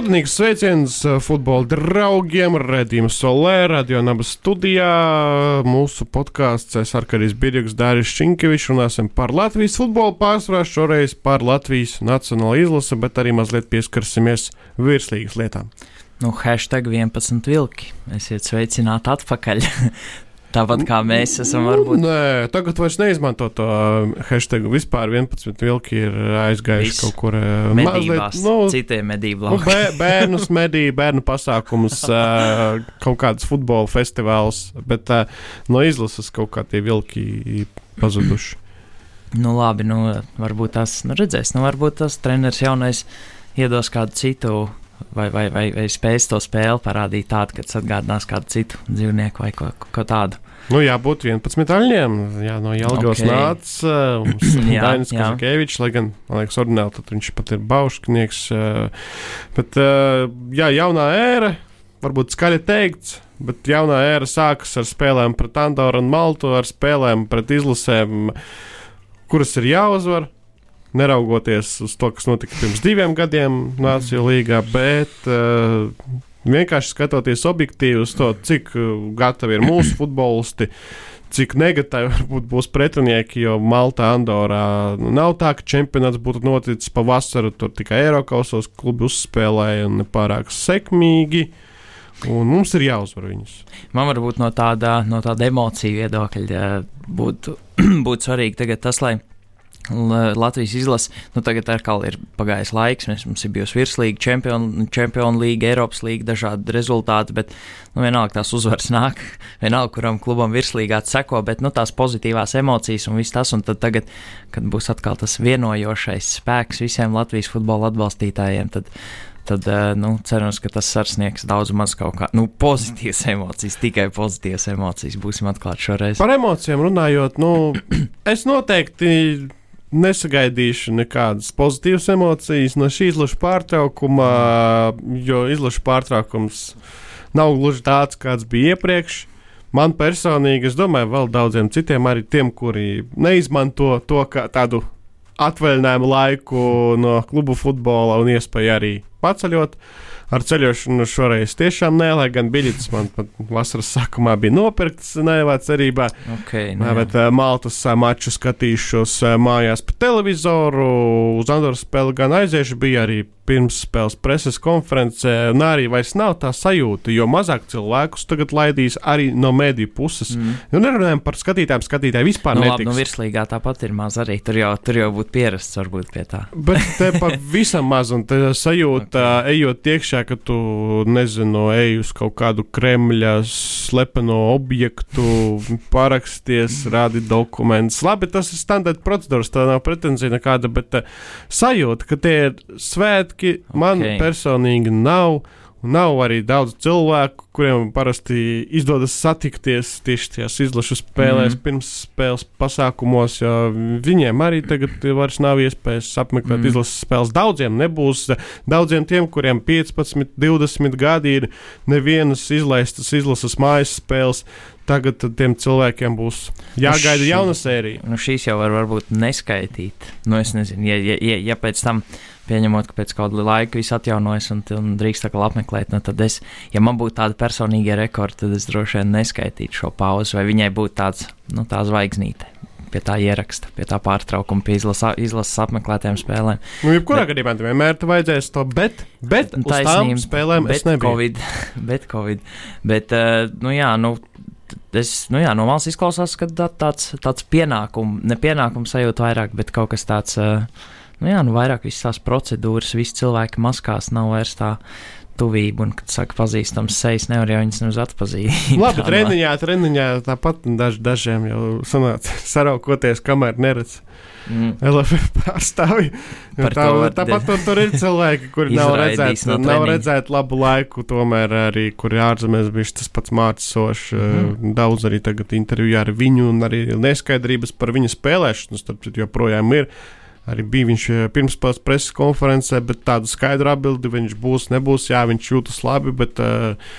Rudenīgs sveiciens uh, futbola draugiem, redzījuma solē, radio nabas studijā. Mūsu podkāsts es Arkaris Birjuks, Dāris Šinkevičs runāsim par Latvijas futbolu pārsvarā, šoreiz par Latvijas nacionālo izlasi, bet arī mazliet pieskarsimies virslīgas lietām. Nu, hashtag 11 vilki. Esiet sveicināti atpakaļ. Tāpat kā mēs esam, varbūt. Nē, tagad vairs neizmanto to uh, hashtag. Vispār 11 vilki ir aizgājuši Viss. kaut kur uh, mazliet. Nu, citiem medību nu, bē, bērnus medīja, bērnu pasākumus, uh, kaut kādas futbola festivāls, bet no izlases kaut kā tie vilki pazuduši. Nu, labi, nu, varbūt tas, nu, redzēs, nu, varbūt tas treneris jaunais iedos kādu citu vai, vai, vai, vai spēs to spēli parādīt tādu, ka tas atgādinās kādu citu dzīvnieku vai ko, ko tādu. Nu, jābūt 11 aļņiem. Jā, no Jālgavas okay. nāca uh, Dainis Kazakēvičs, lai gan, man liekas, ordināli tad viņš pat ir baušknieks. Uh, bet, uh, jā, jaunā ēra, varbūt skaļi teikts, bet jaunā ēra sākas ar spēlēm pret Andoru un Maltu, ar spēlēm pret izlasēm, kuras ir jāuzvar neraugoties uz to, kas notika pirms diviem gadiem Nāciju līgā, bet uh, vienkārši skatoties objektīvi uz to, cik uh, gatavi ir mūsu futbolisti. Cik negatīvi varbūt būs pretinieki, jo Malta, Andorā nu, nav tā, ka čempionāts būtu noticis pavasarī. Tur tikai Eiropasos klubi uzspēlēja un nepārāk sekmīgi. Un mums ir jāuzvar viņus. Man varbūt no tāda, no tāda emociju viedokļa būtu, būtu svarīgi tas, lai Latvijas izlase, nu tagad atkal ir pagājis laiks, mēs, mums ir bijusi virslīga, čempionu, čempionu līga, Eiropas līga, dažādi rezultāti, bet nu, vienalga tās uzvaras nāk, vienalga, kuram klubam virslīgā seko, bet nu, tās pozitīvās emocijas un viss tas, un tad tagad, kad būs atkal tas vienojošais spēks visiem Latvijas futbola atbalstītājiem, tad tad nu, cerams, ka tas sasniegs daudz maz kaut kā nu, pozitīvas emocijas, tikai pozitīvas emocijas. Būsim atklāti šoreiz. Par emocijām runājot, nu, es noteikti nesagaidīšu nekādas pozitīvas emocijas no šī izlaša pārtraukuma, jo izlaša pārtraukums nav gluži tāds, kāds bija iepriekš. Man personīgi, es domāju, vēl daudziem citiem, arī tiem, kuri neizmanto to kā tādu atvaļinājumu laiku no klubu futbola un iespēju arī paceļot. Ar ceļošanu šoreiz tiešām nē, lai gan biļetes man pat vasaras sākumā bija nopirktas nevā cerībā. Okay, nē. bet uh, Maltas uh, maču skatīšos uh, mājās pa televizoru. Uz Andoras spēli gan aiziešu, bija arī pirmsspēles preses konferencē, un arī vairs nav tā sajūta, jo mazāk cilvēkus tagad laidīs arī no mediju puses. Mm. Nu, nerunājam par skatītājiem, skatītāji vispār nu, netiks. Labi, nu, virslīgā tāpat ir maz arī, tur jau, tur jau būtu pierasts varbūt pie tā. Bet te pavisam maz, un te sajūta, okay. ejot iekšā, ka tu, nezinu, ej uz kaut kādu Kremļa slepeno objektu, paraksties, rādi dokumentus. Labi, tas ir standarta procedūras, tā nav pretenzija nekāda, bet uh, sajūta, ka tie ir svētki, okay. man personīgi nav. Nav arī daudz cilvēku, kuriem parasti izdodas satikties tieši tajās izlašu spēlēs, mm. pirms spēles pasākumos. Viņiem arī tagad vairs nav iespējas apmeklēt mm. izlases spēles. Daudziem nebūs, daudziem tiem, kuriem 15, 20 gadi ir nevienas izlaistas izlases mājas spēles. Tagad tiem cilvēkiem būs jāgaida nu šī, jauna sērija. Nu šīs jau var varbūt neskaitīt. Nu, es nezinu, ja, ja, ja, ja pēc tam pieņemot, ka pēc kāda laika viss atjaunojas un, un drīkst atkal apmeklēt, nu tad es, ja man būtu tāda personīga rekorda, tad es droši vien neskaitītu šo pauzi, vai viņai būtu tāds, nu, tā zvaigznīte. Pie tā ieraksta, pie tā pārtraukuma, pie izlasa, izlases apmeklētām spēlēm. Nu, jebkurā gadījumā tam vienmēr vajadzēs to, bet, bet tām spēlēm bet es nebiju. COVID, bet Covid. Bet, uh, nu jā, nu, es, nu jā, no malas izklausās, ka tāds, tāds pienākums, ne pienākums sajūta vairāk, bet kaut kas tāds. Uh, nu, jā, nu, vairāk visas tās procedūras, visi cilvēki maskās nav vairs tā tuvība, un, kad saka, pazīstams sejas, nevar jau viņas nemaz atpazīt. Labi, treniņā, treniņā tāpat daž, dažiem jau sanāca saraukoties, kamēr neredz. Mm. LFF pārstāvji. Tā, tāpat tur, tur ir cilvēki, kuri nav redzējuši no nav redzēt labu laiku, tomēr arī, kuri ārzemēs bija tas pats mācošs. Mm. Daudz arī tagad intervijā ar viņu, un arī neskaidrības par viņa spēlēšanu, starp citu, joprojām ir. Arī bija viņš eh, pirmspēles preses konferencē, bet tādu skaidru atbildi viņš būs, nebūs. Jā, viņš jūtas labi, bet uh,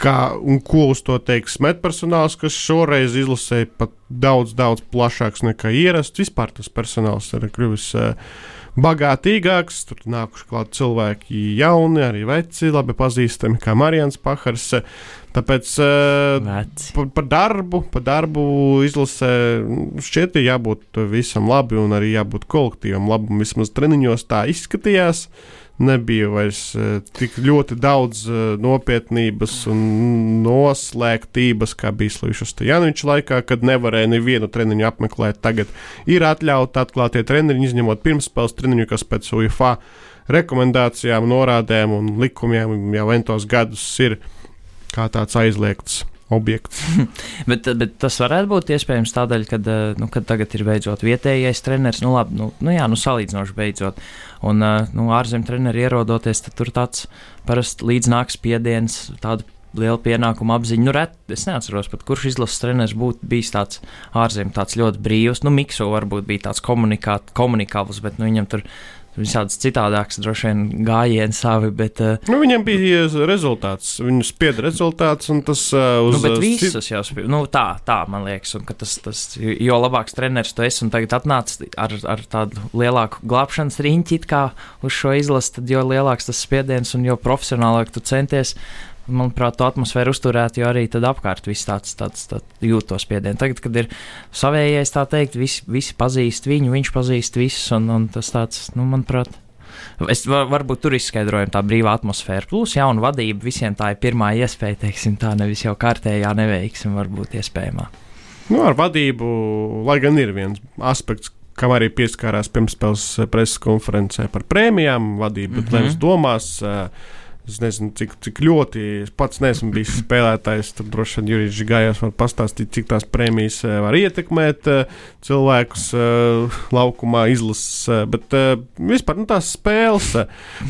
kā un ko uz to teiks medpersonāls, kas šoreiz izlasīja pat daudz, daudz plašāks nekā ierasts. Vispār tas personāls ir kļuvis uh, bagātīgāks. Tur nākuši klāt cilvēki jauni, arī veci, labi pazīstami, kā Marijans Pahars. Tāpēc uh, par, par darbu, par darbu izlasē šķiet, ir jābūt visam labi un arī jābūt kolektīvam labam. Vismaz treniņos tā izskatījās. Nebija vairs uh, tik ļoti daudz uh, nopietnības un noslēgtības, kā bija Slīša Stojanoviča laikā, kad nevarēja nevienu treniņu apmeklēt. Tagad ir atļauts atklātie treniņi, izņemot pirmspēles treniņu, kas pēc UFA rekomendācijām, norādēm un likumiem jau entos gadus ir kā tāds aizliegts objekts. bet, bet tas varētu būt iespējams tādēļ, ka eh, nu, tagad ir beidzot vietējais treneris. Nu, labi, nu, nu, jā, nu, salīdzinoši beidzot. Un eh, nu, ārzemju treneri ierodoties, tad tur tāds parasti līdznāks spiediens, tāda liela pienākuma apziņa. Nu, ret, es neatceros, pat, kurš izlases treneris būtu bijis tāds ārzemju, tāds ļoti brīvs. Nu, Mikso varbūt bija tāds komunikāvs, bet nu, viņam tur visādas citādākas, droši vien gājieni savi. Bet, uh, nu, viņam bija rezultāts, viņu spieda rezultāts, un tas uh, uz nu, cit... jau spēja. Nu, tā, tā, man liekas, un tas, tas, jo labāks treneris tu esi un tagad atnāc ar, ar tādu lielāku glābšanas riņķi kā uz šo izlasi, tad jo lielāks tas spiediens un jo profesionālāk tu centies manuprāt, to atmosfēru uzturēt, jo arī tad apkārt viss tāds, tāds, tāds jūt to spiedienu. Tagad, kad ir savējais, tā teikt, visi, visi pazīst viņu, viņš pazīst visus, un, un tas tāds, nu, manuprāt. Es var, varbūt tur izskaidroju tā brīvā atmosfēra. Plus, jauna vadība visiem tā ir pirmā iespēja, teiksim, tā nevis jau kārtējā neveiksme var būt iespējamā. Nu, ar vadību, lai gan ir viens aspekts, kam arī pieskārās pirmspēles preses konferencē par prēmijām, vadība, mm -hmm. Lems domās. Uh, Es nezinu, cik, cik ļoti es pats neesmu bijis spēlētājs. Tad droši vien Jurijs Gājās var pastāstīt, cik tās prēmijas eh, var ietekmēt eh, cilvēkus eh, laukumā, izlases. Bet vispār nu, tās spēles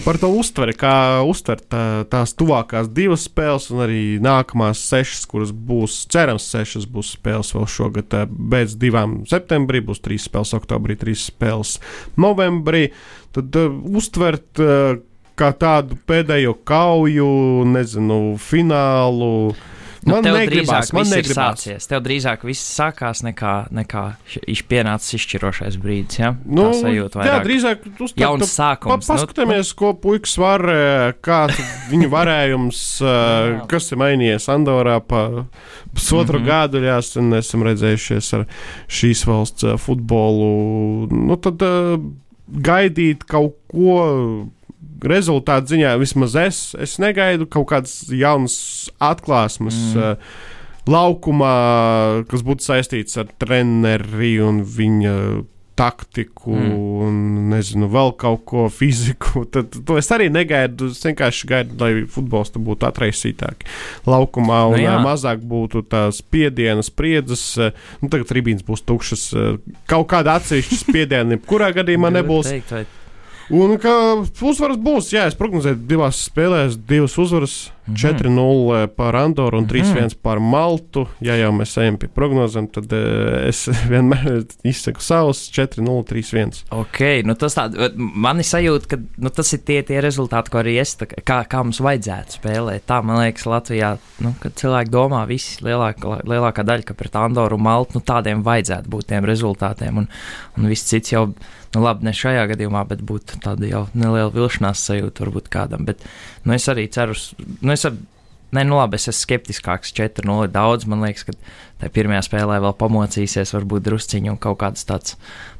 par to uztveri, kā uztvert tā, tās tuvākās divas spēles un arī nākamās sešas, kuras būs, cerams, sešas būs spēles vēl šogad. Pēc divām septembrī būs trīs spēles, oktobrī trīs spēles novembrī. Tad uztvert. Kā tādu pēdējo kauju, nezinu, finālu. Nu, man tev negribās, man negribās. Sācies. Tev drīzāk viss sākās nekā, nekā pienācis izšķirošais brīdis. Ja? Nu, jā, drīzāk uz tā jauns sākums. Pa, paskatāmies, nu, ko puikas var, kā viņu varējums, kas ir mainījies Andorā pa pusotru mm -hmm. gadu, jāsaka, esam redzējušies ar šīs valsts futbolu. Nu, tad gaidīt kaut ko rezultātu ziņā vismaz es, es negaidu kaut kādas jaunas atklāsmes. Mm. Uh, laukumā, kas būtu saistīts ar treneri un viņa taktiku, mm. un nezinu, vēl kaut ko fiziku. Tad to es arī negaidu. Es vienkārši gaidu, lai futbols būtu atraisītāk laukumā un nu, jā. mazāk būtu tās spiedienas, spriedzes. Nu, tagad tribīnas būs tukšas. Kaut kāda atsevišķa spiediena, kurā gadījumā nebūs. Teikt, vai Un ka uzvaras būs, jā, es prognozēju divās spēlēs, divas uzvaras, mm -hmm. 4-0 par Andoru un 3-1 mm -hmm. par Maltu. Ja jau mēs ejam pie prognozēm, tad uh, es vienmēr izsaku savus 4-0, 3-1. Ok, nu tas tāds, man ir sajūta, ka nu, tas ir tie, tie rezultāti, ko arī es, kā, kā mums vajadzētu spēlēt. Tā, man liekas, Latvijā, nu, kad cilvēki domā, visi lielākā, lielākā daļa, ka pret Andoru un Maltu, nu, tādiem vajadzētu būt tiem rezultātiem, un, un viss cits jau nu, labi, ne šajā gadījumā, bet būtu tāda jau neliela vilšanās sajūta varbūt kādam. Bet nu, es arī ceru, nu, es ar, Nē, nu labi, es esmu skeptiskāks. 4-0 ir daudz. Man liekas, ka tajā pirmajā spēlē vēl pamocīsies, varbūt drusciņi un kaut kāds tāds,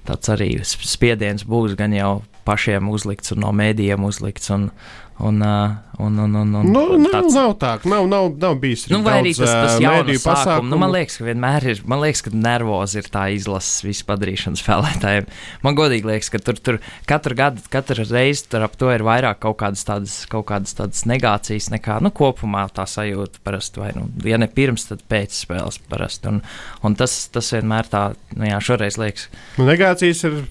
tāds arī spiediens būs gan jau pašiem uzlikts un no mēdījiem uzlikts. Un, Un, un, un, un, un nu, nav, tāds, nav tā, nav, nav, nav bijis nu, arī tas, tas jaunas pasākumu. Nu, man liekas, ka vienmēr ir, man liekas, ka nervozi ir tā izlases visu padarīšana spēlētājiem. Man godīgi liekas, ka tur, tur katru gadu, katru reizi tur ap to ir vairāk kaut kādas tādas, kaut kādas tādas negācijas nekā, nu, kopumā tā sajūta parasti, vai, nu, ja ne pirms, tad pēc spēles parasti. Un, un tas, tas vienmēr tā, nu jā, šoreiz liekas. Nu, negācijas ir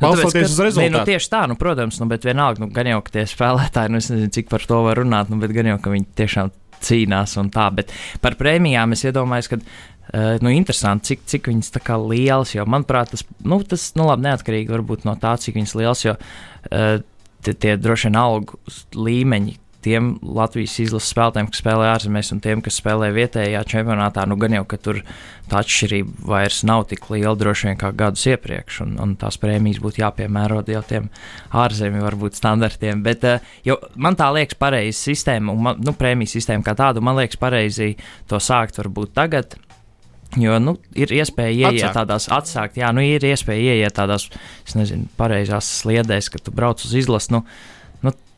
Nu, Balstoties uz rezultātu. Nu, tieši tā, nu, protams, nu, bet vienalga, nu, gan jau, ka tie spēlētāji, nu, es nezinu, cik par to var runāt, nu, bet gan jau, ka viņi tiešām cīnās un tā. Bet par prēmijām es iedomājos, ka. Uh, nu, interesanti, cik, cik viņas tā kā lielas, jo, manuprāt, tas, nu, tas, nu, labi, neatkarīgi no tā, cik viņas lielas, jo uh, tie, tie droši vien algu līmeņi tiem Latvijas izlases spēlētājiem, kas spēlē ārzemēs, un tiem, kas spēlē vietējā čempionātā, nu gan jau, ka tur tā atšķirība vairs nav tik liela droši vien kā gadus iepriekš, un, un tās prēmijas būtu jāpiemēro jau tiem ārzemju varbūt standartiem. Bet uh, jo, man tā liekas pareizi sistēma, un man, nu, prēmijas sistēma kā tādu, man liekas pareizi to sākt varbūt tagad. Jo nu, ir iespēja ieiet atsākt. tādās, atsākt, jā, nu, ir iespēja ieiet tādās, es nezinu, pareizās sliedēs, kad tu brauc uz izlasi. Nu,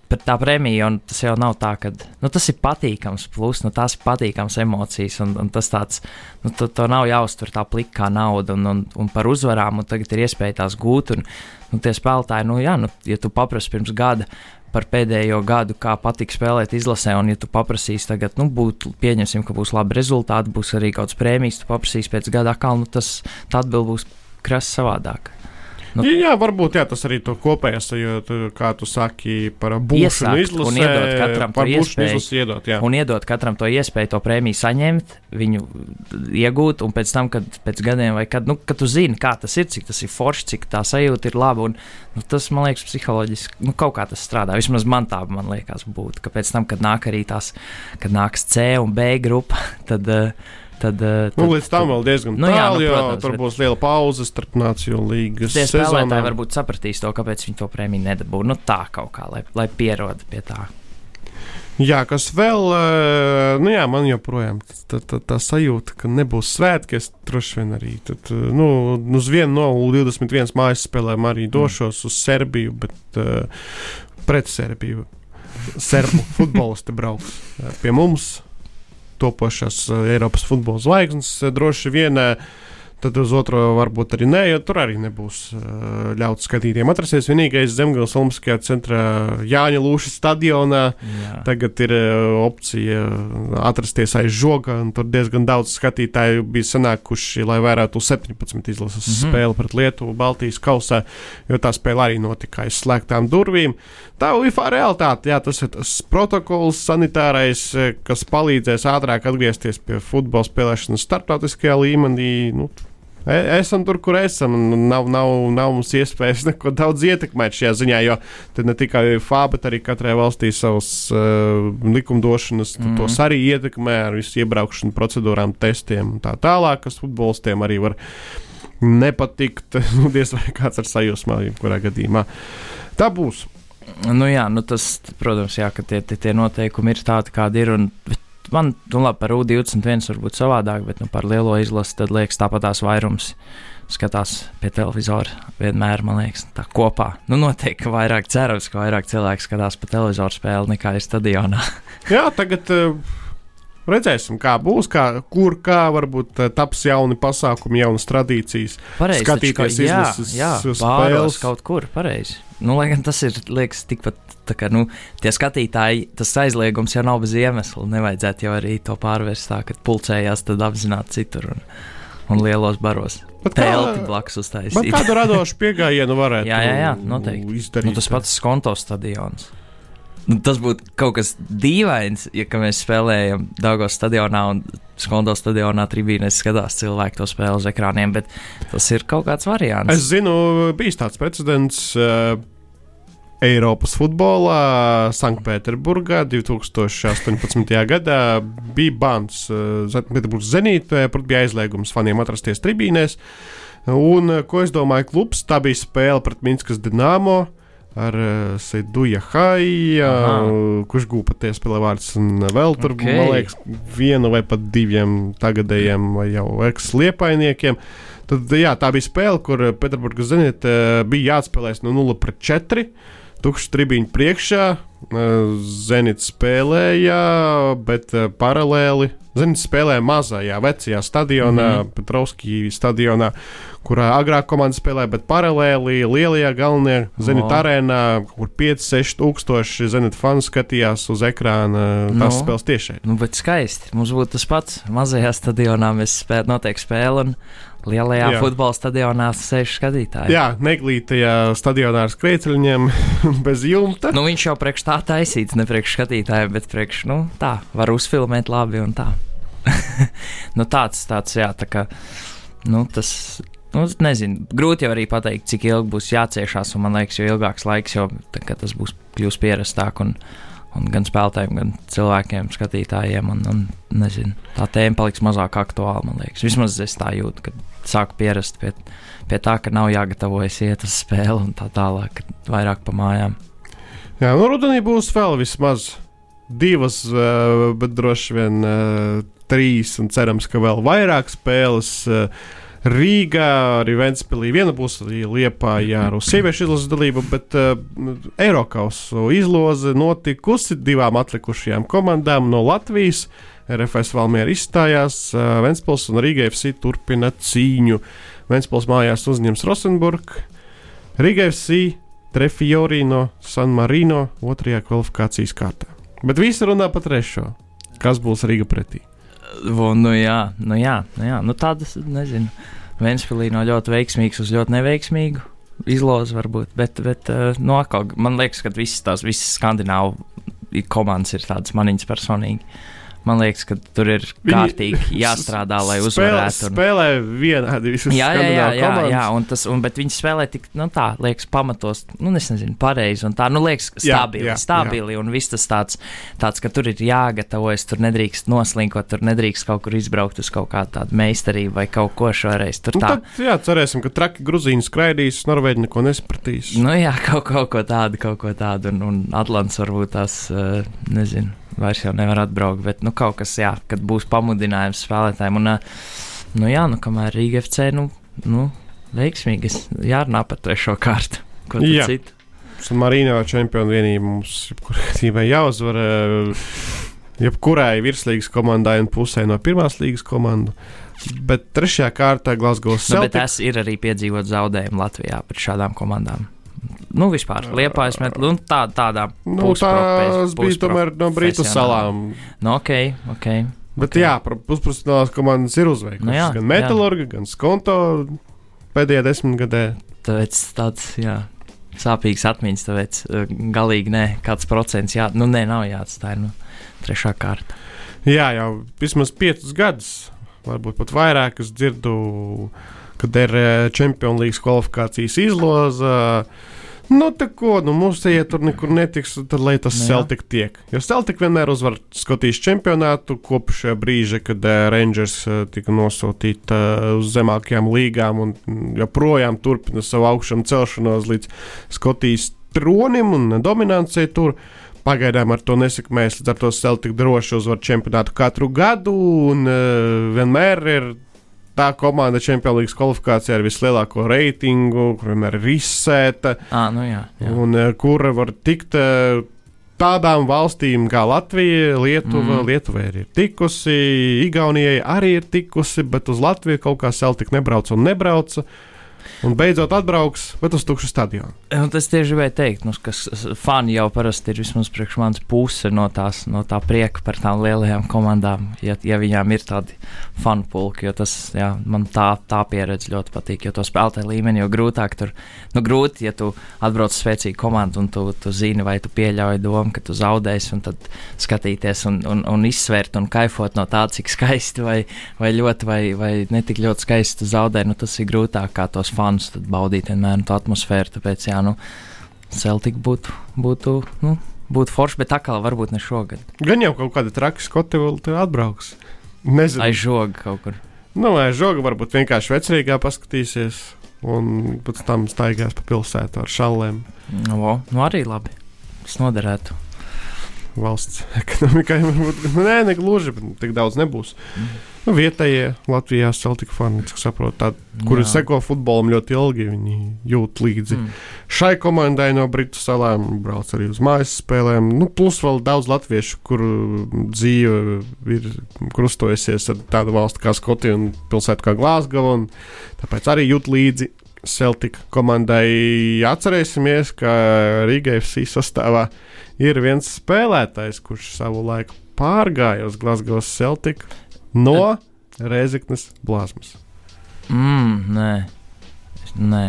Bet tā prēmija, un tas jau nav tā, ka nu, tas ir patīkams, plus nu, tās ir patīkams emocijas, un, un tas tāds, nu, to, to nav jāuztver tā plika kā nauda, un, un, un par uzvarām, un tagad ir iespēja tās gūt, un nu, tie spēlētāji, nu, jā, nu, ja tu paprasti pirms gada par pēdējo gadu, kā patīk spēlēt izlasē, un ja tu paprasīsi tagad, nu, būt, pieņemsim, ka būs labi rezultāti, būs arī kaut kāds prēmijas, tu paprasīsi pēc gada atkal, nu, tas atbild būs krasi savādāk. Nu, jā, varbūt jā, tas arī to kopējais, jo, tu, kā tu saki par būšanu izlasē, un iedot katram par būšanu izlasi iedot. Jā. Un iedot katram to iespēju to prēmiju saņemt, viņu iegūt, un pēc tam, kad pēc gadiem vai kad, nu, kad tu zini, kā tas ir, cik tas ir forši, cik tā sajūta ir laba, un nu, tas, man liekas, psiholoģiski, nu, kaut kā tas strādā. Vismaz man tā, man liekas, būtu, ka pēc tam, kad nāk arī tās, kad nāks C un B grupa, tad uh, Tad, eh, tad, nu, līdz tam vēl diezgan nu, tālu, nu, protams, jo tur būs liela pauze starp Nāciju līgas. Tie spēlētāji varbūt sapratīs to, kāpēc viņi to prēmiju nedabū. Nu, tā kaut kā, lai, lai pierod pie tā. Jā, kas vēl, eh, nu jā, man joprojām tā, tā, tā sajūta, ka nebūs svētki. Es droši vien arī tad, eh, nu, uz vienu no 21 mājas spēlēm arī došos mm. uz Serbiju, bet uh, pret Serbiju. Serbu futbolisti brauks pie mums topošās eh, Eiropas futbola zvaigznes eh, droši vien. Uh, tad uz otro varbūt arī nē, jo tur arī nebūs uh, ļauts skatītājiem atrasties. Vienīgais Zemgales Olimpiskajā centrā Jāņa Lūša stadionā Jā. tagad ir uh, opcija atrasties aiz žoga, un tur diezgan daudz skatītāju bija sanākuši, lai vērētu 17 izlases mm -hmm. spēli pret Lietuvu Baltijas kausā, jo tā spēle arī notika aiz slēgtām durvīm. Tā UFA realitāte, jā, tas ir tas protokols sanitārais, kas palīdzēs ātrāk atgriezties pie futbola spēlēšanas starptautiskajā līmenī. Nu, esam tur, kur esam. Nav, nav, nav mums iespējas neko daudz ietekmēt šajā ziņā, jo ne tikai FA, bet arī katrai valstī savas uh, likumdošanas, mm. tos arī ietekmē ar visu iebraukšanu procedūrām, testiem un tā tālāk, kas futbolistiem arī var nepatikt. Nu, diez vai kāds ar sajūsmā, jebkurā gadījumā. Tā būs. Nu jā, nu tas, protams, jā, ka tie, tie, tie noteikumi ir tādi, kādi ir. Un, man, nu, labi, par U21 varbūt savādāk, bet nu, par lielo izlasi tad liekas tāpat tās vairums. Skatās pie televizora vienmēr, man liekas, tā kopā. Nu, noteikti, vairāk cerams, ka vairāk cilvēku skatās pa televizoru spēli nekā ir stadionā. Jā, tagad uh, redzēsim, kā būs, kā, kur, kā varbūt uh, taps jauni pasākumi, jaunas tradīcijas. Pareizi, skatīties izlases jā, jā, spēles kaut kur, pareizi. Nu, lai gan tas ir, liekas, tikpat Tā kā nu, tie skatītāji, tas aizliegums jau nav bez iemesla. Nevajadzētu jau arī to pārvērst tā, ka pulcējās tad apzināti citur un, un lielos baros. Telti blakus uztaisīt. Kādu radošu pieejamību varētu jā, jā, jā, noteikti. izdarīt? Nu, tas pats Skonto stadions. Nu, tas būtu kaut kas dīvains, ja mēs spēlējam Dāngos stadionā un Skonto stadionā tribīnēs skatās cilvēki to spēli uz ekrāniem, bet tas ir kaut kāds variants. Es zinu, bijis tāds precedents. Uh, Eiropas futbolā Sanktpēterburgā 2018. gadā bija bans Pēterburgas zenītē, bija aizliegums faniem atrasties tribīnēs. Un, ko es domāju, klubs, tā bija spēle pret Minskas Dienāmo ar uh, Seiduja Haija, kurš gūpa tie spēlē vārds, un vēl tur, okay. man liekas, vienu vai pat diviem tagadējiem vai jau eks-liepainiekiem. Tad, jā, tā bija spēle, kur Pēterburgas zenītē bija jāatspēlēs no 0 pret 4 tukšs tribiņš priekšā. Zenits spēlēja, bet paralēli Zenits spēlēja mazajā, vecajā stadionā, mm -hmm. Petrovskijā stadionā, kurā agrāk komanda spēlēja, bet paralēli lielajā galvenajā Zenita oh. arēnā, kur 5-6 tūkstoši Zenita fanu skatījās uz ekrāna tās no. spēles tiešai. Nu, bet skaisti. Mums būtu tas pats. Mazajā stadionā mēs spēlējam noteikti spēli. Lielajā jā. futbola stadionā sēž skatītāji. Jā, neglītajā stadionā ar skrejceļiem bez jumta. Nu, viņš jau priekš tā taisīts, ne priekš skatītājiem, bet priekš nu, tā, var uzfilmēt labi un tā. nu, tāds, tāds, jā, tā kā, nu, tas. Nu, nezinu, grūti jau arī pateikt, cik ilgi būs jāciešās. Man liekas, jo ilgāks laiks, jo tā, tas būs kļūst pierastāk un, un gan spēlētājiem, gan cilvēkiem, skatītājiem. Un, un, nezinu, tā tēma paliks mazāk aktuāla, man liekas. Vismaz es tā jūtu, kad sāku pierast pie, pie tā, ka nav jāgatavojas iet uz spēli un tā tālāk, vairāk pa mājām. Jā, nu rudenī būs vēl vismaz divas, eh, bet droši vien eh, trīs, un cerams, ka vēl vairāk spēles. Uh, Rīgā, arī Ventspīlī. Viena būs arī Liepā, ar sieviešu izlases dalību, bet uh, Eiropausu izloze notikusi divām atlikušajām komandām no Latvijas. RFS Valmiera izstājās, Ventspils un Rīga FC turpina cīņu. Ventspils mājās uzņems Rosenburg, Rīga FC Trefiori no San Marino otrajā kvalifikācijas kārtā. Bet visi runā par trešo. Kas būs Rīga pretī? Nu, jā, nu, jā, nu, jā. Nu, tādas, nezinu. Vēnspīlī no ļoti veiksmīgas uz ļoti neveiksmīgu izlozi varbūt. Bet, bet no atkal, man liekas, ka visas tās visas skandināvu komandas ir tādas maniņas personīgi. Man liekas, ka tur ir kārtīgi jāstrādā, lai uzvarētu. Un... Spēlē vienādi visas jā, jā, jā, jā, jā, un tas, un, bet viņi spēlē tik, nu tā, liekas, pamatos, nu, es nezinu, pareizi, un tā, nu, liekas, stabili, jā, jā, stabili, jā. un viss tas tāds, tāds, ka tur ir jāgatavojas, tur nedrīkst noslinkot, tur nedrīkst kaut kur izbraukt uz kaut kādu tādu meistarību vai kaut ko šoreiz. Tur nu, tā. Tad, jā, cerēsim, ka traki gruzīni skraidīs, Norvēģi neko nespratīs. Nu, jā, kaut, kaut ko tādu, kaut ko tādu, un, un Atlants varbūt tās, uh, nezinu vairs jau nevar atbraukt. Bet nu, kaut kas, jā, kad būs pamudinājums spēlētājiem. Un, nu, jā, nu, kamēr Rīga FC, nu, nu veiksmīgi, jārunā par trešo kārtu. Ko citu? Marīnā čempionu vienība mums jebkurā jāuzvar. Jebkurai virslīgas komandai un pusē no pirmās līgas komandas. Bet trešajā kārtā Glasgow Celtic. Nu, bet tas ir arī piedzīvot zaudējumu Latvijā pret šādām komandām. Nu, vispār liepājas met, nu, tā, tādā nu, tās bija tomēr no Brītu salām. Nu, ok, ok. Bet okay. jā, pusprofesionālās komandas ir uzveikušas. Nu, jā, gan Metalurga, jā. gan Skonto pēdējā desmitgadē. Tāpēc tāds, jā, sāpīgs atmiņas, tāpēc uh, galīgi nē, kāds procents, jā, nu nē, nav jāatstāj, nu, trešā kārta. Jā, jau vismaz piecus gadus, varbūt pat vairāk, es dzirdu, kad ir Champions League kvalifikācijas izloza. Uh, Nu, tā ko, nu, mums iet tur nekur netiks, tad lai tas nu, Celtic tiek. Jo Celtic vienmēr uzvar Skotijas čempionātu kopš brīža, kad uh, Rangers tika nosūtīta uz zemākajām līgām un joprojām turpina savu augšanu celšanos līdz Skotijas tronim un dominancei tur. Pagaidām ar to nesakmēs, līdz ar to Celtic droši uzvar čempionātu katru gadu un uh, vienmēr ir tā komanda Champions League kvalifikācijā ar vislielāko reitingu, kur vienmēr ir izsēta. À, nu jā, jā. Un eh, kura var tikt eh, tādām valstīm kā Latvija, Lietuva. Mm. Lietuvai ir tikusi, Igaunijai arī ir tikusi, bet uz Latviju kaut kā Celtic nebrauca un nebrauca. Un beidzot atbrauks, bet uz tukšu stadionu. Un tas tieši gribēju teikt, nu, ka fani jau parasti ir vismaz priekš manas puse no, tās, no tā prieka par tām lielajām komandām, ja, ja viņām ir tādi fanu pulki. Tas jā, man tā, tā pieredze ļoti patīk, jo to spēlētāju līmeni jau grūtāk tur. Nu, grūti, ja tu atbrauc spēcīgu komandu un tu, tu zini, vai tu pieļauj domu, ka tu zaudēsi, un tad skatīties un, un, un izsvērt un kaifot no tā, cik skaisti vai, vai ļoti vai, vai netik ļoti skaisti tu zaudē. Nu, tas ir grūtāk kā tos fans, tad baudīt vienmēr to atmosfēru. Tāpēc, jā, nu, Celtic būtu, būtu, nu, būtu forši, bet atkal varbūt ne šogad. Gan jau kaut kāda traka skoti vēl tur atbrauks. Nezinu. Aiz žoga kaut kur. Nu, aiz žoga varbūt vienkārši vecrīgā paskatīsies. Un pēc tam staigās pa pilsētu ar šallēm. No, nu, nu arī labi. Tas noderētu. Valsts ekonomikai varbūt nē, ne gluži, bet tik daudz nebūs. Mm. Nu, vietējie Latvijā Celtic fani, cik saprotu, tādi, kuri Jā. seko futbolam ļoti ilgi, viņi jūt līdzi. Mm. Šai komandai no Britu salām brauc arī uz mājas spēlēm. Nu, plus vēl daudz latviešu, kur dzīve ir krustojusies ar tādu valstu kā Skotija un pilsētu kā Glasgow. Tāpēc arī jūt līdzi Celtic komandai. Atcerēsimies, ka Rīgai FC sastāvā ir viens spēlētājs, kurš savu laiku pārgāja uz Glasgow Celtic no Reizeknas blāzmas. Mm, nē, nē.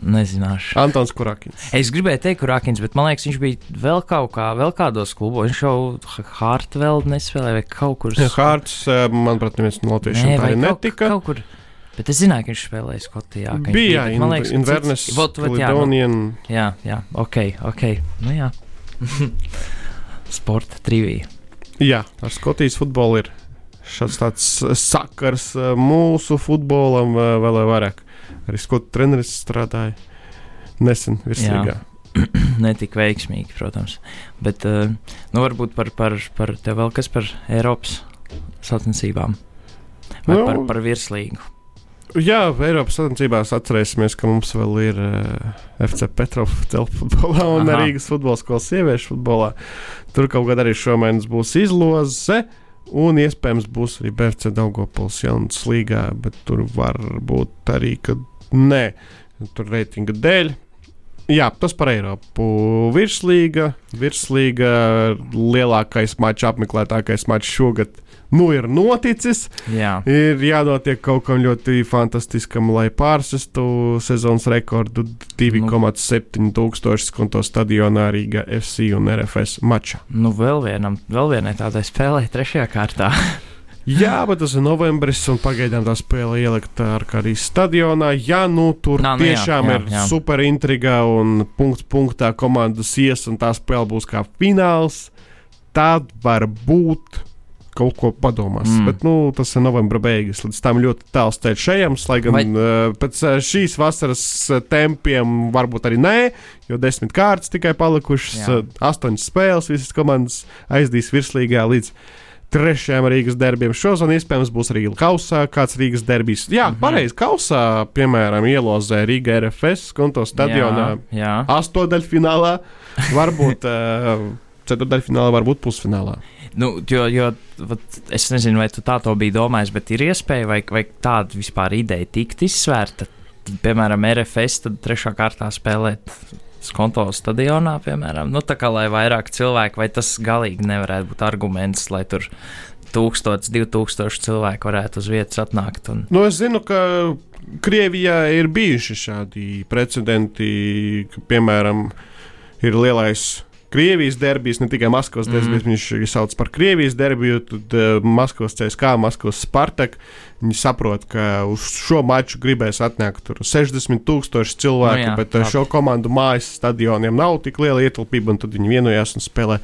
Nezināšu. Antons Kurakins. Es gribēju teikt, Kurakins, bet man liekas, viņš bija vēl kaut kā, vēl kādos klubos. Viņš jau Hārta vēl nespēlēja, vai kaut kur. Ja, Hārts, eh, manuprāt, neviens no latviešiem tā arī netika. Kaut kur. Bet es zināju, ka viņš spēlēja Skotijā. Bija, jā, man liekas, Inverness, Caledonian. Jā, jā, ok, ok. Nu jā. sporta trivija. Jā, ar Skotijas futbolu ir šāds tāds sakars mūsu futbolam vēl vairāk. Arī skotu treneris strādāja nesen virslīgā. Netik veiksmīgi, protams. Bet, nu, varbūt par, par, par te vēl kas par Eiropas sacensībām vai nu, par, par virslīgu. Jā, Eiropas Savienībās atcerēsimies, ka mums vēl ir uh, eh, FC Petrovs telpfutbolā un Aha. Rīgas futbola skolas sieviešu futbolā. Tur kaut kad arī šomēnes būs izloze. Un iespējams būs arī BFC Daugopols jaunas līgā, bet tur var būt arī, ka nē, tur reitinga dēļ. Jā, tas par Eiropu. Virslīga, virslīga lielākais mačs, apmeklētākais mačs šogad nu ir noticis. Jā. Ir jānotiek kaut kam ļoti fantastiskam, lai pārsestu sezonas rekordu 2,7 nu, tūkstošus konto stadionā Rīgā FC un RFS mačā. Nu, vēl, vienam, vēl vienai tādai spēlē, trešajā kārtā. Jā, bet tas ir novembris, un pagaidām tā spēle ielikt ar arī stadionā. Jā, nu tur Nā, nu, tiešām jā, jā, jā. ir super intriga, un punkts punktā komandas ies, un tā spēle būs kā fināls. Tad var būt kaut ko padomās. Mm. Bet nu, tas ir novembra beigas. Līdz tam ļoti tāls ceļš ejams. Lai gan Vai... uh, pēc šīs vasaras tempiem varbūt arī nē, jo desmit kārtas tikai palikušas, uh, astoņas spēles, visas komandas aizdīs virslīgā līdz. Trešajam Rīgas derbijam šodien iespējams būs arī Kausā, kāds Rīgas derbijs. Jā, mm -hmm. pareizi. Kausā, piemēram, ielozē Rīga RFS konto stadionā. Jā, jā. Astotdaļfinālā, varbūt uh, ceturdaļfinālā, varbūt pusfinālā. Nu, jo, jo vat, es nezinu, vai tu tā to biji domājis, bet ir iespēja, vai, vai tāda vispār ideja tikt izsvērta. Piemēram, RFS tad trešā kārtā spēlēt skonto stadionā, piemēram, nu, tā kā lai vairāk cilvēku, vai tas galīgi nevarētu būt arguments, lai tur tūkstots, divi tūkstoši cilvēku varētu uz vietas atnākt. Un... Nu, es zinu, ka Krievijā ir bijuši šādi precedenti, ka, piemēram, ir lielais Krievijas derbijas, ne tikai Maskavas mm. derbijas, viņš sauc par Krievijas derbiju, tad uh, Maskavas CSK, Maskavas Spartak. Viņi saprot, ka uz šo maču gribēs atnākt 60 tūkstoši cilvēku, no nu jā, bet uh, šo komandu mājas stadioniem nav tik liela ietilpība, un tad viņi vienojās un spēlē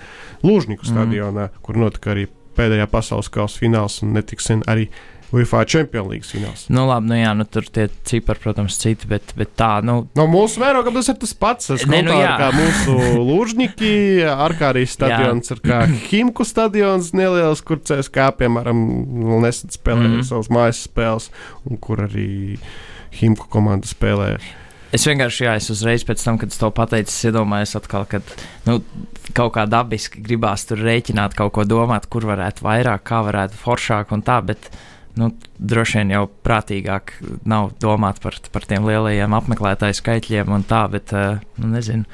Lūžņiku mm. stadionā, kur notika arī pēdējā pasaules kausa fināls un netiksim arī UEFA Champions League fināls. Nu, labi, nu jā, nu, tur tie cipari, protams, citi, bet, bet tā, nu. No mūsu mērogam tas ir tas pats. Es ne, nu, jā. kā mūsu lūžņiki, Arkārijas stadions ir kā Himku stadions neliels, kur CSK, piemēram, nesat spēlē mm -hmm. savas mājas spēles, un kur arī Himku komanda spēlē. Es vienkārši, jā, es uzreiz pēc tam, kad es to pateicu, iedomājos atkal, ka nu, kaut kā dabiski gribās tur rēķināt, kaut ko domāt, kur varētu vairāk, kā varētu foršāk un tā, bet nu, droši vien jau prātīgāk nav domāt par, par tiem lielajiem apmeklētāju skaitļiem un tā, bet, eh, nu, nezinu,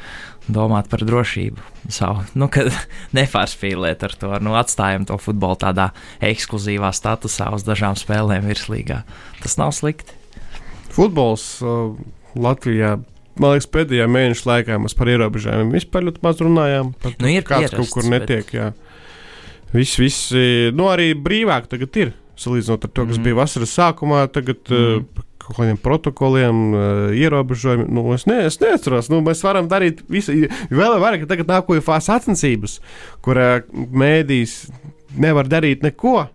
domāt par drošību savu. Nu, kad nepārspīlēt ar to, nu, atstājam to futbolu tādā ekskluzīvā statusā uz dažām spēlēm virslīgā. Tas nav slikti. Futbols uh, Latvijā man liekas, pēdējā mēneša laikā mēs par ierobežojumiem vispār ļoti maz runājām. Par, nu, ir kāds ierasts, kaut kur netiek. Bet... Jā. Viss, viss, nu arī brīvāk tagad ir salīdzinot ar to, kas mm. bija vasaras sākumā, tagad mm. uh, kaut kādiem protokoliem, uh, ierobežojumiem. Nu, es, ne, es neatceros, nu, mēs varam darīt visu. Vēl vairāk, ka tagad nākoja fāzes sacensības, kur uh, mēdīs nevar darīt neko.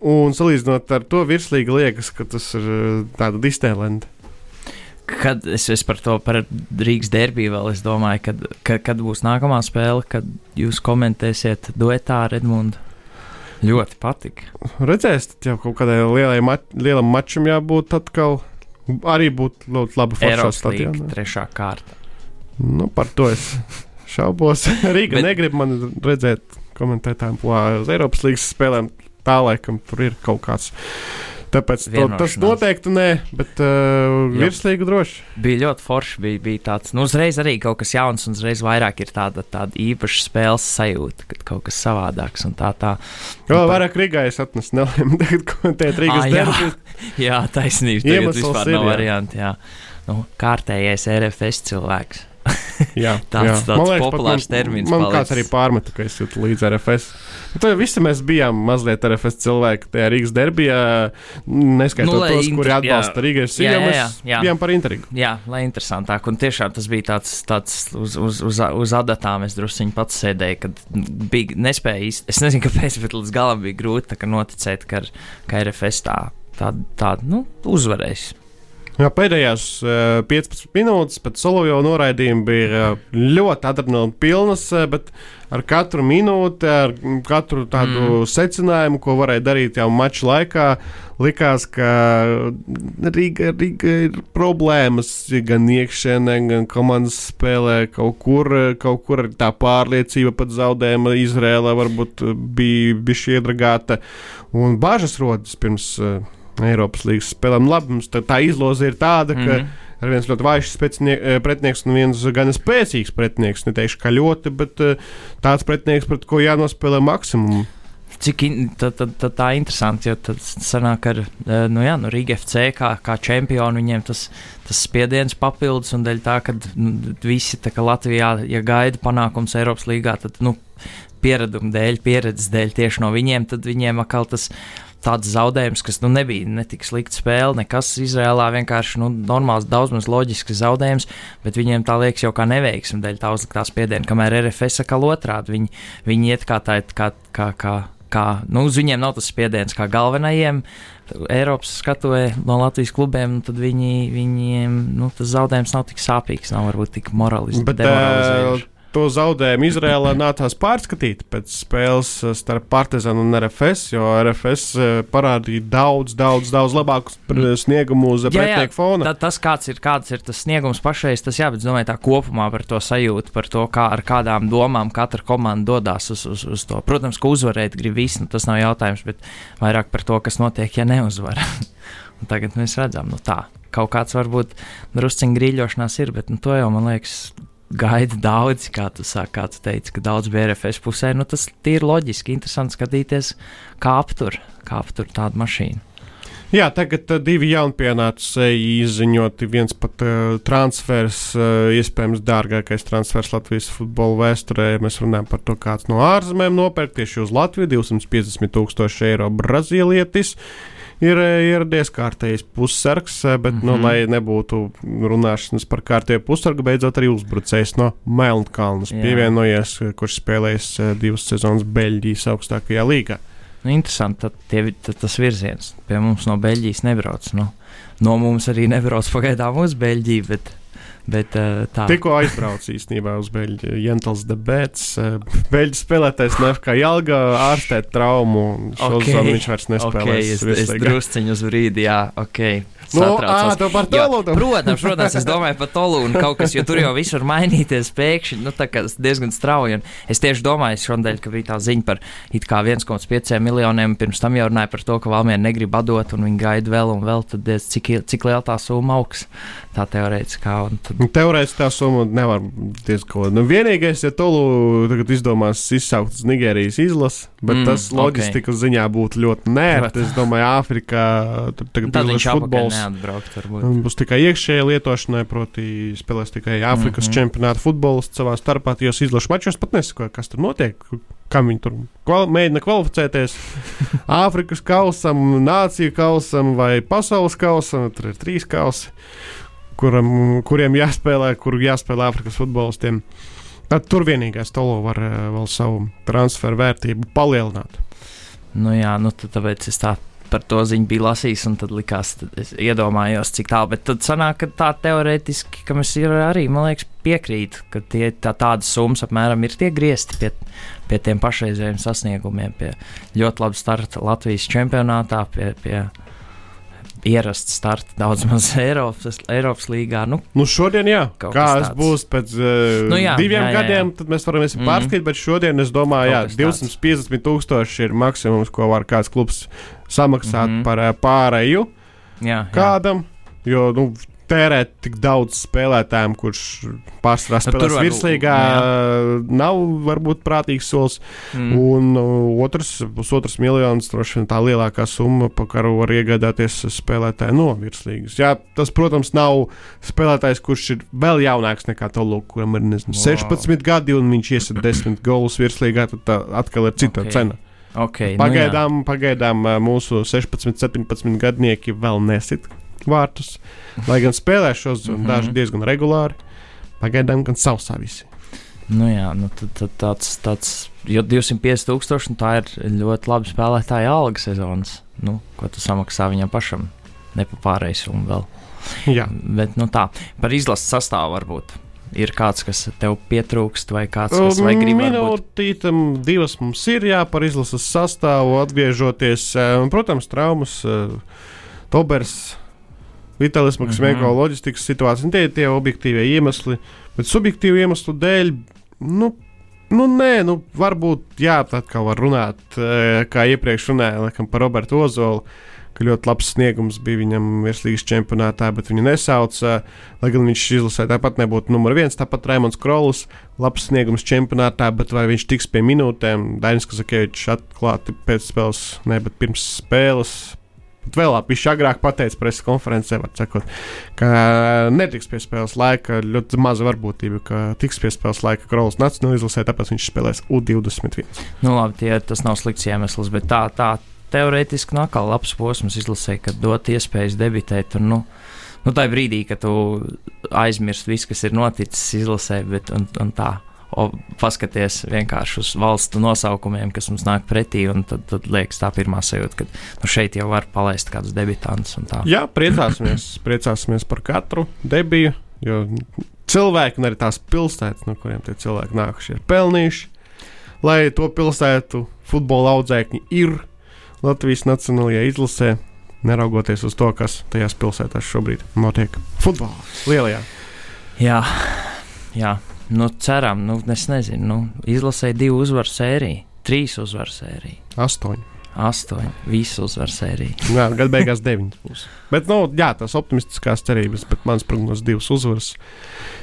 Un salīdzinot ar to virslīgi liekas, ka tas ir uh, tāda Disneylanda. Kad es, es par to par Rīgas derbiju vēl es domāju, kad, kad, kad būs nākamā spēle, kad jūs komentēsiet duetā ar Edmundu. Ļoti patika. Redzēs, tad jau kaut kādai lielai mač, lielam mačam jābūt atkal. Arī būtu ļoti labi foršā stadionā. Trešā kārta. Nu, par to es šaubos. Rīga Bet... negrib man redzēt komentētājiem plānu uz Eiropas līgas spēlēm. Tā laikam tur ir kaut kāds Tāpēc to, tas noteikti nē, bet uh, virslīgi droši. Bija ļoti forši. Bija, bija tāds, nu, uzreiz arī kaut kas jauns, un uzreiz vairāk ir tāda, tāda īpaša spēles sajūta, kad kaut kas savādāks un tā tā. Vēl par... vairāk Rīgā es atnesu nelēmu, tagad komentēt Rīgas ah, derbijas. Jā, taisnība. Tagad vispār ir, nav varianti, jā. Nu, kārtējais RFS cilvēks. jā, tāds, jā. tāds liekas, populārs man, termins. Man palicis. kāds arī pārmeta, ka es jūtu līdz RFS Tur visi mēs bijām mazliet RFS cilvēki tajā Rīgas derbijā, neskaitot nu, tos, kuri atbalsta Rīgas jā, jā, jā, jā. bijām par intrigu. Jā, lai interesantāk. Un tiešām tas bija tāds, tāds uz, uz, uz, uz adatām es drusciņi pats sēdēju, kad bija nespēja īsti, es nezinu, kāpēc, bet līdz galam bija grūti noticēt, ka, ka RFS tā, tā, tā nu, uzvarēs. Jā, pēdējās uh, eh, 15 minūtes pēc solo jau noraidījuma bija uh, ļoti adrenalīna pilnas, uh, bet ar katru minūti, ar katru tādu mm. secinājumu, ko varēja darīt jau mača laikā, likās, ka Riga, Riga ir problēmas gan iekšēnē, gan komandas spēlē. Kaut kur, kaut kur tā pārliecība pat zaudējuma Izrēlā varbūt bija bijusi iedragāta un bažas rodas pirms. Uh, Eiropas līnijas spēlēm. Labi, mums tā, tā izloze ir tāda, ka mm -hmm. ir viens ļoti vājš eh, pretinieks un viens gan spēcīgs pretinieks. Neteikšu, ka ļoti, bet eh, tāds pretinieks, pret ko jānospēlē maksimumu. Cik in, tā, tā, tā, tā interesanti, jo tad sanāk ar eh, nu jā, nu Rīga FC kā, kā čempionu viņiem tas, tas spiediens papildus un dēļ tā, ka nu, visi tā kā Latvijā, ja gaida panākums Eiropas līgā, tad, nu, piereduma dēļ, pieredzes dēļ tieši no viņiem, tad viņiem atkal tas tāds zaudējums, kas nu, nebija ne tik slikta spēle, nekas Izrēlā vienkārši nu, normāls, daudz maz loģisks zaudējums, bet viņiem tā liekas jau kā neveiksme dēļ tā uzliktā spiediena, kamēr RFS atkal otrādi viņi, viņi iet kā tā, kā, kā, kā, kā nu, uz viņiem nav tas spiediens kā galvenajiem. Eiropas skatuvē no Latvijas klubiem, tad viņi, viņiem nu, tas zaudējums nav tik sāpīgs, nav varbūt tik moralizējošs to zaudējumu Izrēlā nācās pārskatīt pēc spēles eh, starp Partizanu un RFS, jo RFS eh, parādīja daudz, daudz, daudz labāku mm. sniegumu uz pretinieku fona. Tā, tas, kāds ir, kāds ir tas sniegums pašreiz, tas jā, bet domāju tā kopumā par to sajūtu, par to, kā ar kādām domām katra komanda dodas uz, uz, uz to. Protams, ka uzvarēt grib visi, nu, tas nav jautājums, bet vairāk par to, kas notiek, ja neuzvar. tagad mēs redzam, nu tā. Kaut kāds varbūt drusciņš grīļošanās ir, bet nu, to jau man liekas, gaida daudz, kā tu saki, kā tu teici, ka daudz bija RFS pusē. Nu, tas ir loģiski, interesanti skatīties, kā aptur, kā aptur tādu mašīnu. Jā, tagad uh, divi jaunpienācēji izziņoti. Viens pat uh, transfers, uh, iespējams, dārgākais transfers Latvijas futbola vēsturē. Mēs runājam par to, kāds no ārzemēm nopērk tieši uz Latviju - 250 tūkstoši eiro brazīlietis. Uh, ir eh, ieradies kārtējs pussargs, eh, bet, mm -hmm. nu, mhm. lai nebūtu runāšanas par kārtējo pussargu, beidzot arī uzbrucējs no Melnkalnes pievienojies, eh, kurš spēlējis divas sezonas Beļģijas augstākajā līgā. Nu, interesanti, tad, tie, tad tas virziens pie mums no Beļģijas nebrauc. Nu, no mums arī nebrauc pagaidām uz Beļģiju, bet Bet, uh, tā. Tikko aizbraucu īstenībā uz Beļģiju. Jentls Debēts, uh, Beļģu spēlētājs Nefkā Jelga ārstēt traumu. Okay. Viņš vairs nespēlēs. Okay, es, es drusciņu uz brīdi, jā, ok. Nu, ā, tu par Tolūnu. Protams, protams, es domāju par Tolūnu kaut kas, jo tur jau viss var mainīties pēkšņi, nu tā kā diezgan strauji. Un es tieši domāju šodien, ka bija tā ziņa par it kā 1,5 miljoniem, pirms tam jau runāja par to, ka Valmiera negrib atdot un viņi gaida vēl un vēl, tad cik, cik liela tā summa augs. Tā teorētiskā. Tad... Nu, teorētiski tā summa nevar diezgan. Nu, vienīgais, ja Tolu tagad izdomās izsaukt uz Nigērijas izlasi, bet mm, tas loģistikas okay. ziņā būtu ļoti nērti. Es domāju, Āfrikā tur tagad ir futbols neatbraukt. Varbūt. Būs tikai iekšējai lietošanai, proti, spēlēs tikai Āfrikas mm -hmm. čempionāta futbolists savā starpā. Jos izlašu mačos pat nesakoja, kas tur notiek. Kam viņi tur kval mēģina kvalificēties? Āfrikas kausam, nāciju kausam vai pasaules kausam. Tur ir trīs kausi, kuram, kuriem jāspēlē, kur jāspēlē Āfrikas futbolistiem. Tad tur vienīgais tolo var eh, vēl savu transferu vērtību palielināt. Nu jā, nu tāpēc es tā par to ziņu biju lasījis, un tad likās, tad es iedomājos, cik tālu. Bet tad sanāk, ka tā teorētiski, ka mēs arī, man liekas, piekrīt, ka tie tā, tādas summas apmēram ir tie griezti pie, pie tiem pašreizējiem sasniegumiem, pie ļoti laba starta Latvijas čempionātā, pie, pie ierasts starts daudz maz Eiropas, Eiropas līgā. Nu, nu šodien, jā, kāds būs pēc uh, nu, jā, diviem jā, jā, gadiem, jā. tad mēs varam mm. pārskatīt, bet šodien es domāju, jā, 250 tūkstoši ir maksimums, ko var kāds klubs samaksāt mm -hmm. par uh, pārēju jā, jā. kādam. Jo nu, tērēt tik daudz spēlētājiem, kurš pārsvarā nu, spēlēs virslīgā, nav varbūt prātīgs solis. Mm. Un uh, otrs, pusotrs miljonus, droši vien tā lielākā summa, pa kuru var iegādāties spēlētāju no virslīgas. Jā, tas, protams, nav spēlētājs, kurš ir vēl jaunāks nekā Tolu, kuram ir nezinu, wow. 16 gadi un viņš iesit 10 golus virslīgā, tad atkal ir cita okay. cena. Okay, pagaidām, nu jā. pagaidām mūsu 16, 17 gadnieki vēl nesit vārtus, lai gan spēlē šos -hmm. daži diezgan regulāri. Pagaidām gan sausā visi. Nu jā, nu tad, tad tāds, tāds, jo 250 tūkstoši, nu tā ir ļoti laba spēlētāja alga sezonas. Nu, ko tu samaksā viņam pašam? Nepapārējais un vēl. Jā. Bet, nu tā, par izlases sastāvu varbūt ir kāds, kas tev pietrūkst, vai kāds, kas vai grib minūtītam, divas mums ir jā, par izlases sastāvu atgriežoties. Protams, traumas, Tobers Vitālis Maksmenko mm -hmm. loģistikas situācija. Tie ir tie objektīvie iemesli, bet subjektīvu iemeslu dēļ, nu, nu nē, nu, varbūt, jā, kā var runāt, kā iepriekš runāja, laikam, par Robertu Ozolu ka ļoti labs sniegums bija viņam virslīgas čempionātā, bet viņu nesauca. Lai gan viņš izlasē tāpat nebūtu numur viens, tāpat Raimons Krolis, labs sniegums čempionātā, bet vai viņš tiks pie minūtēm? Dainis Kazakevičs atklāti pēc spēles, ne, bet pirms spēles pat vēl apziņā agrāk pateica preses konferencē, sakot, ka netiks pie spēles laika. Ļoti maza varbūtība, ka tiks pie spēles laika Krols Nacionālajā izlasē, tāpēc viņš spēlēs U21. Nu, labi, tie, tas nav slikts iemesls, bet tā, tā teorētiski nāk kā labs posms izlasē, kad dot iespējas debitēt. Un, nu, nu, tā brīdī, kad tu aizmirsti visu, kas ir noticis izlasē, bet un, un tā paskaties vienkārši uz valstu nosaukumiem, kas mums nāk pretī, un tad, tad liekas tā pirmā sajūta, ka nu, šeit jau var palaist kādus debitantus. Jā, priecāsimies, priecāsimies par katru debiju, jo cilvēki un arī tās pilsētas, no kuriem tie cilvēki nākuši, ir pelnījuši, lai to pilsētu futbola audzēkņi ir Latvijas nacionālajā izlasē, neraugoties uz to, kas tajās pilsētās šobrīd notiek futbolā, lielajā. Jā, jā. Nu, ceram, nu, es nezinu, nu, izlasēju divu uzvaru sēriju, trīs uzvaru sēriju. Astoņi. Astoņi. Visu uzvaru sēriju. Jā, gada beigās deviņas būs. Bet, nu, jā, tās optimistiskās cerības, bet mans prognozes divas uzvaras.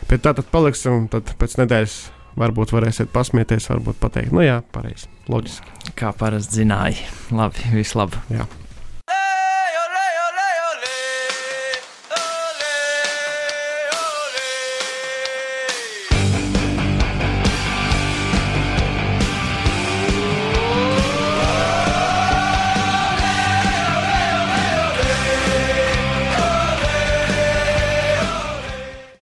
Bet tā tad paliksim, tad pēc nedēļas varbūt varēsiet pasmieties, varbūt pateikt, nu jā, pareizi, loģiski. Kā parasti zināja. Labi, vislabāk.